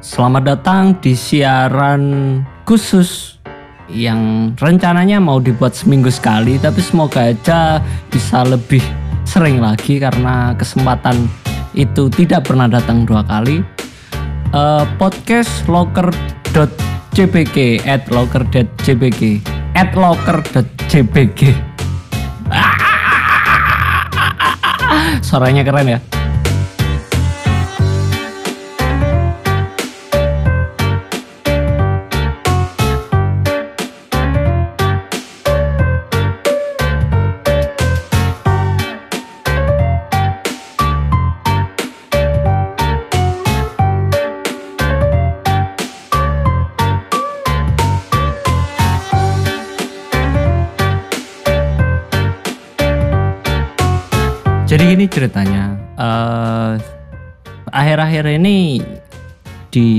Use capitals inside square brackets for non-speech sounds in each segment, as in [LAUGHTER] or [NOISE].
Selamat datang di siaran khusus yang rencananya mau dibuat seminggu sekali tapi semoga aja bisa lebih sering lagi karena kesempatan itu tidak pernah datang dua kali. Uh, podcast locker.cbg at locker.cbg at locker.cbg [LAUGHS] Suaranya keren ya. Ceritanya, eh, akhir-akhir ini di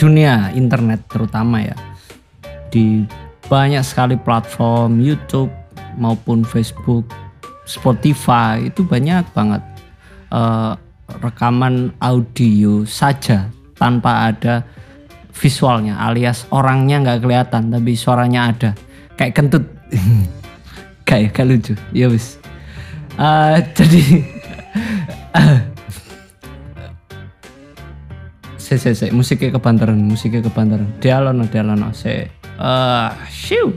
dunia internet terutama ya, di banyak sekali platform YouTube maupun Facebook, Spotify itu banyak banget eh, rekaman audio saja tanpa ada visualnya, alias orangnya nggak kelihatan tapi suaranya ada, kayak kentut, [LAUGHS] kayak kayak lucu, ya wis. Uh, jadi uh, se se se musiknya kebantaran musiknya kebantaran. Dialono dialono se uh, shiu.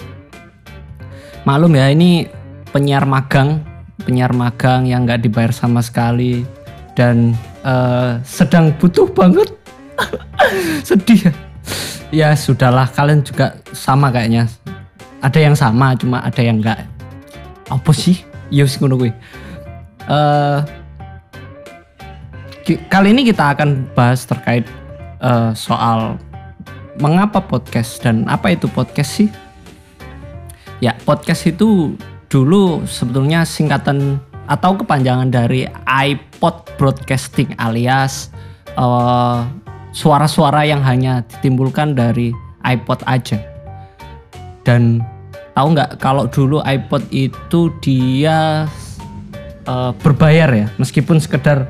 Maklum ya ini penyiar magang penyiar magang yang nggak dibayar sama sekali dan uh, sedang butuh banget. [LAUGHS] Sedih ya. Sudahlah. Kalian juga sama kayaknya. Ada yang sama cuma ada yang enggak apa sih Iya sih ngono gue. Uh, kali ini kita akan bahas terkait uh, soal mengapa podcast dan apa itu podcast sih? Ya, podcast itu dulu sebetulnya singkatan atau kepanjangan dari iPod broadcasting alias suara suara-suara yang hanya ditimbulkan dari iPod aja. Dan tahu nggak kalau dulu iPod itu dia uh, berbayar ya meskipun sekedar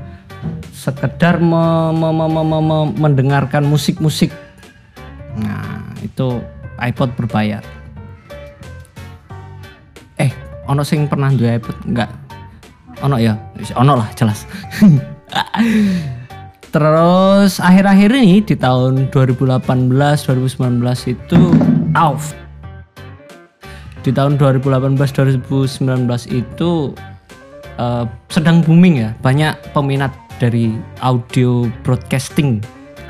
sekedar me, me, me, me, me, mendengarkan musik-musik. Nah itu iPod berbayar. Eh ono sing pernah dua iPod? Nggak. Ono ya? Ono lah jelas. [LAUGHS] Terus akhir-akhir ini di tahun 2018 2019 itu off di tahun 2018-2019 itu uh, sedang booming ya banyak peminat dari audio broadcasting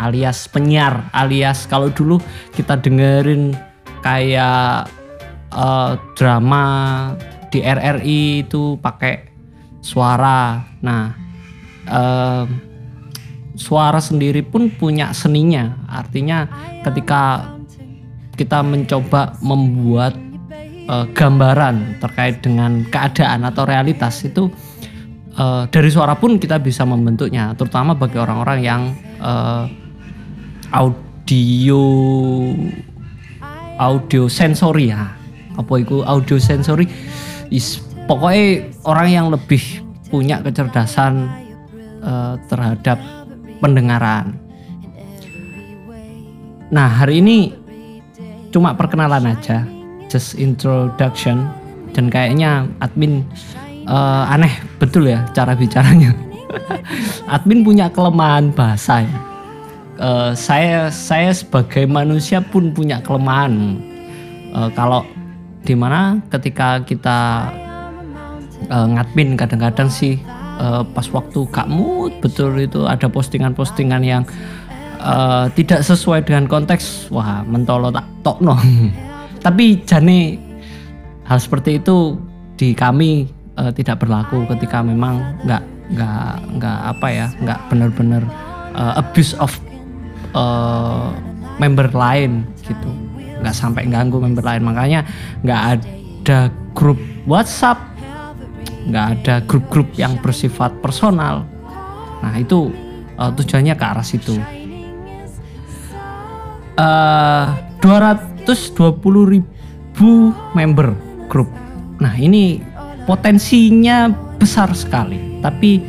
alias penyiar alias kalau dulu kita dengerin kayak uh, drama di RRI itu pakai suara. Nah uh, suara sendiri pun punya seninya. Artinya ketika kita mencoba membuat uh, gambaran terkait dengan keadaan atau realitas itu uh, dari suara pun kita bisa membentuknya terutama bagi orang-orang yang uh, audio audio sensori ya. Apa itu audio sensori? Is pokoknya orang yang lebih punya kecerdasan uh, terhadap pendengaran. Nah hari ini cuma perkenalan aja just introduction dan kayaknya admin uh, aneh betul ya cara bicaranya. [LAUGHS] admin punya kelemahan bahasa ya. Uh, saya saya sebagai manusia pun punya kelemahan. Uh, kalau di mana ketika kita uh, ngadmin kadang-kadang sih uh, pas waktu mood betul itu ada postingan-postingan yang uh, tidak sesuai dengan konteks wah mentolo tak tok no [LAUGHS] tapi jane hal seperti itu di kami uh, tidak berlaku ketika memang nggak nggak nggak apa ya nggak benar-benar uh, abuse of uh, member lain gitu. Nggak sampai ganggu member lain. Makanya nggak ada grup WhatsApp nggak ada grup-grup yang bersifat personal. Nah itu uh, tujuannya ke arah situ. Uh, 200 120 ribu member grup. Nah ini potensinya besar sekali, tapi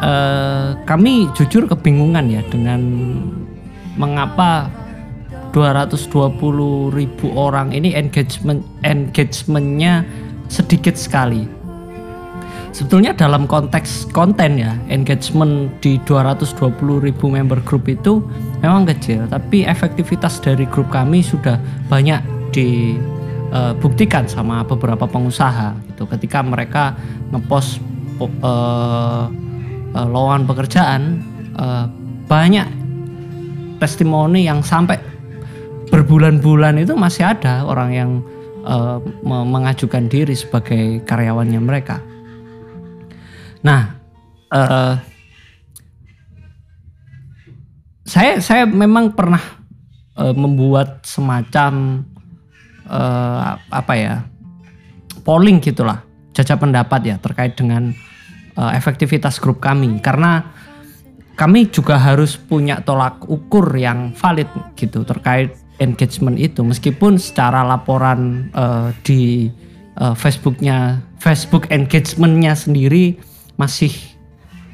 eh, kami jujur kebingungan ya dengan mengapa 220 ribu orang ini engagement engagementnya sedikit sekali. Sebetulnya dalam konteks konten ya engagement di 220 ribu member group itu memang kecil, tapi efektivitas dari grup kami sudah banyak dibuktikan sama beberapa pengusaha gitu. Ketika mereka ngepost uh, uh, lowongan pekerjaan uh, banyak testimoni yang sampai berbulan-bulan itu masih ada orang yang uh, mengajukan diri sebagai karyawannya mereka. Nah, uh, saya saya memang pernah uh, membuat semacam uh, apa ya polling gitulah, jajak pendapat ya terkait dengan uh, efektivitas grup kami. Karena kami juga harus punya tolak ukur yang valid gitu terkait engagement itu. Meskipun secara laporan uh, di uh, Facebooknya Facebook engagementnya sendiri masih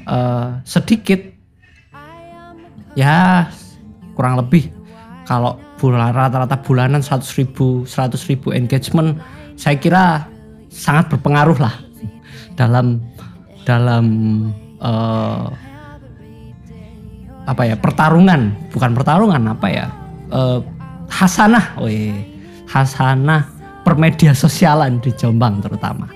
uh, sedikit. Ya kurang lebih. Kalau bulan rata-rata bulanan 100 ribu 100 ribu engagement saya kira sangat berpengaruh lah dalam dalam uh, apa ya pertarungan. Bukan pertarungan apa ya uh, hasanah, weh hasanah permedia sosialan di Jombang terutama.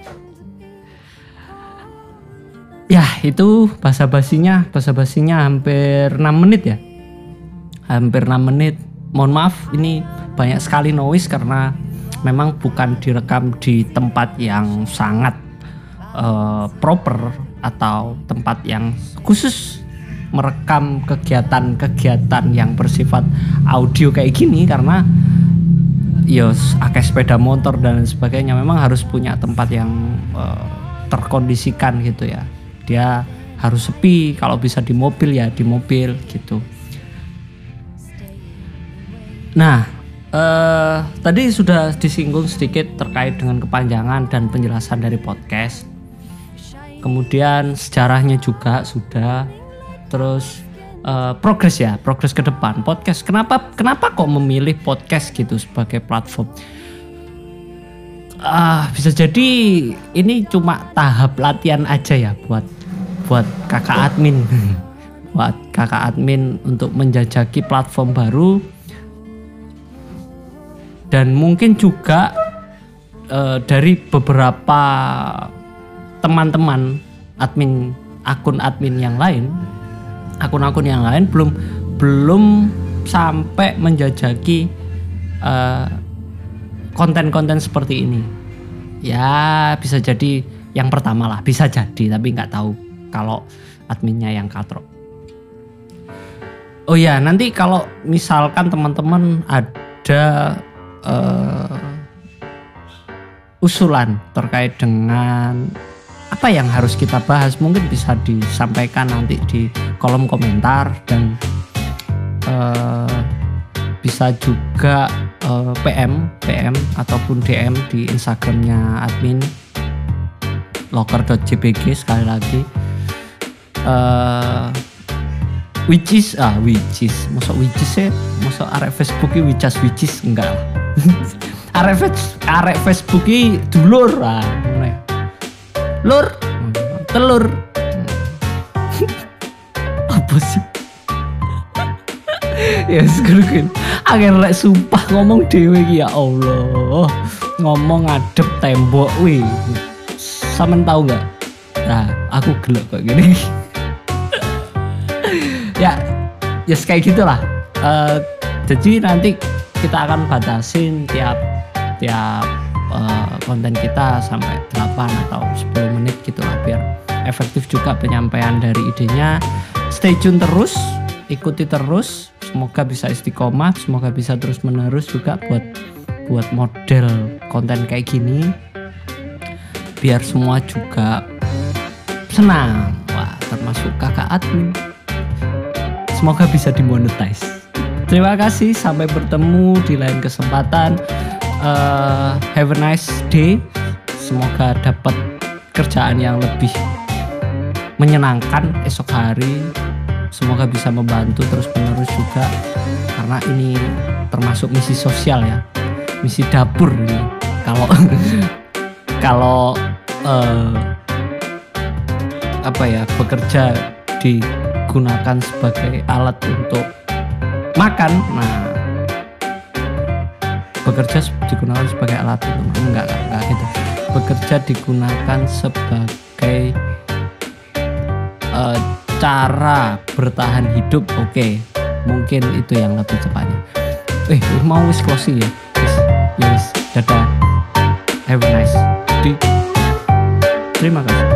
Ya itu bahasa basinya bahasa basinya hampir 6 menit ya. Hampir 6 menit. Mohon maaf ini banyak sekali noise karena memang bukan direkam di tempat yang sangat uh, proper atau tempat yang khusus merekam kegiatan-kegiatan yang bersifat audio kayak gini karena ya akeh sepeda motor dan sebagainya. Memang harus punya tempat yang uh, terkondisikan gitu ya dia harus sepi. Kalau bisa di mobil ya di mobil gitu. Nah uh, tadi sudah disinggung sedikit terkait dengan kepanjangan dan penjelasan dari podcast. Kemudian sejarahnya juga sudah. Terus uh, progres ya progres ke depan. Podcast kenapa kenapa kok memilih podcast gitu sebagai platform ah uh, bisa jadi ini cuma tahap latihan aja ya buat buat kakak admin. [LAUGHS] Buat kakak admin untuk menjajaki platform baru. Dan mungkin juga uh, dari beberapa teman-teman admin akun admin yang lain akun-akun yang lain belum belum sampai menjajaki eh, konten-konten seperti ini. Ya bisa jadi yang pertama lah bisa jadi tapi nggak tahu kalau adminnya yang katro oh ya nanti kalau misalkan teman-teman ada uh, usulan terkait dengan apa yang harus kita bahas mungkin bisa disampaikan nanti di kolom komentar dan uh, bisa juga uh, PM PM ataupun DM di Instagramnya admin locker.jpg sekali lagi. Uh, which is ah which is masuk which is ya? Masuk arek Facebook ini which is which is? Enggak lah. [LAUGHS] Arek arek Facebook ini dulur ah lur telur. [LAUGHS] Apa sih? [LAUGHS] Ya sekarang akhir lek sumpah ngomong dewe ya Allah. Ngomong ngadep tembok wih samen tahu nggak? Nah aku gelok kok gini. [LAUGHS] Ya ya yes, kayak gitulah. Uh, jadi nanti kita akan batasin tiap tiap uh, konten kita sampai 8 atau 10 menit gitu lah biar efektif juga penyampaian dari idenya. Stay tune terus ikuti terus. Semoga bisa istiqomah semoga bisa terus menerus juga buat buat model konten kayak gini. Biar semua juga senang. Wah termasuk kakak admin. Semoga bisa dimonetize. Terima kasih sampai bertemu di lain kesempatan. Uh, have a nice day. Semoga dapat kerjaan yang lebih menyenangkan esok hari semoga bisa membantu terus menerus juga karena ini termasuk misi sosial ya misi dapur ini. Kalau [LAUGHS] kalau eh, apa ya bekerja digunakan sebagai alat untuk makan nah bekerja digunakan sebagai alat untuk enggak enggak, enggak gitu. Bekerja digunakan sebagai uh, cara bertahan hidup oke. Mungkin itu yang lebih cepatnya eh mau wis closing ya? Ya wis dadah. Have a nice day. Terima kasih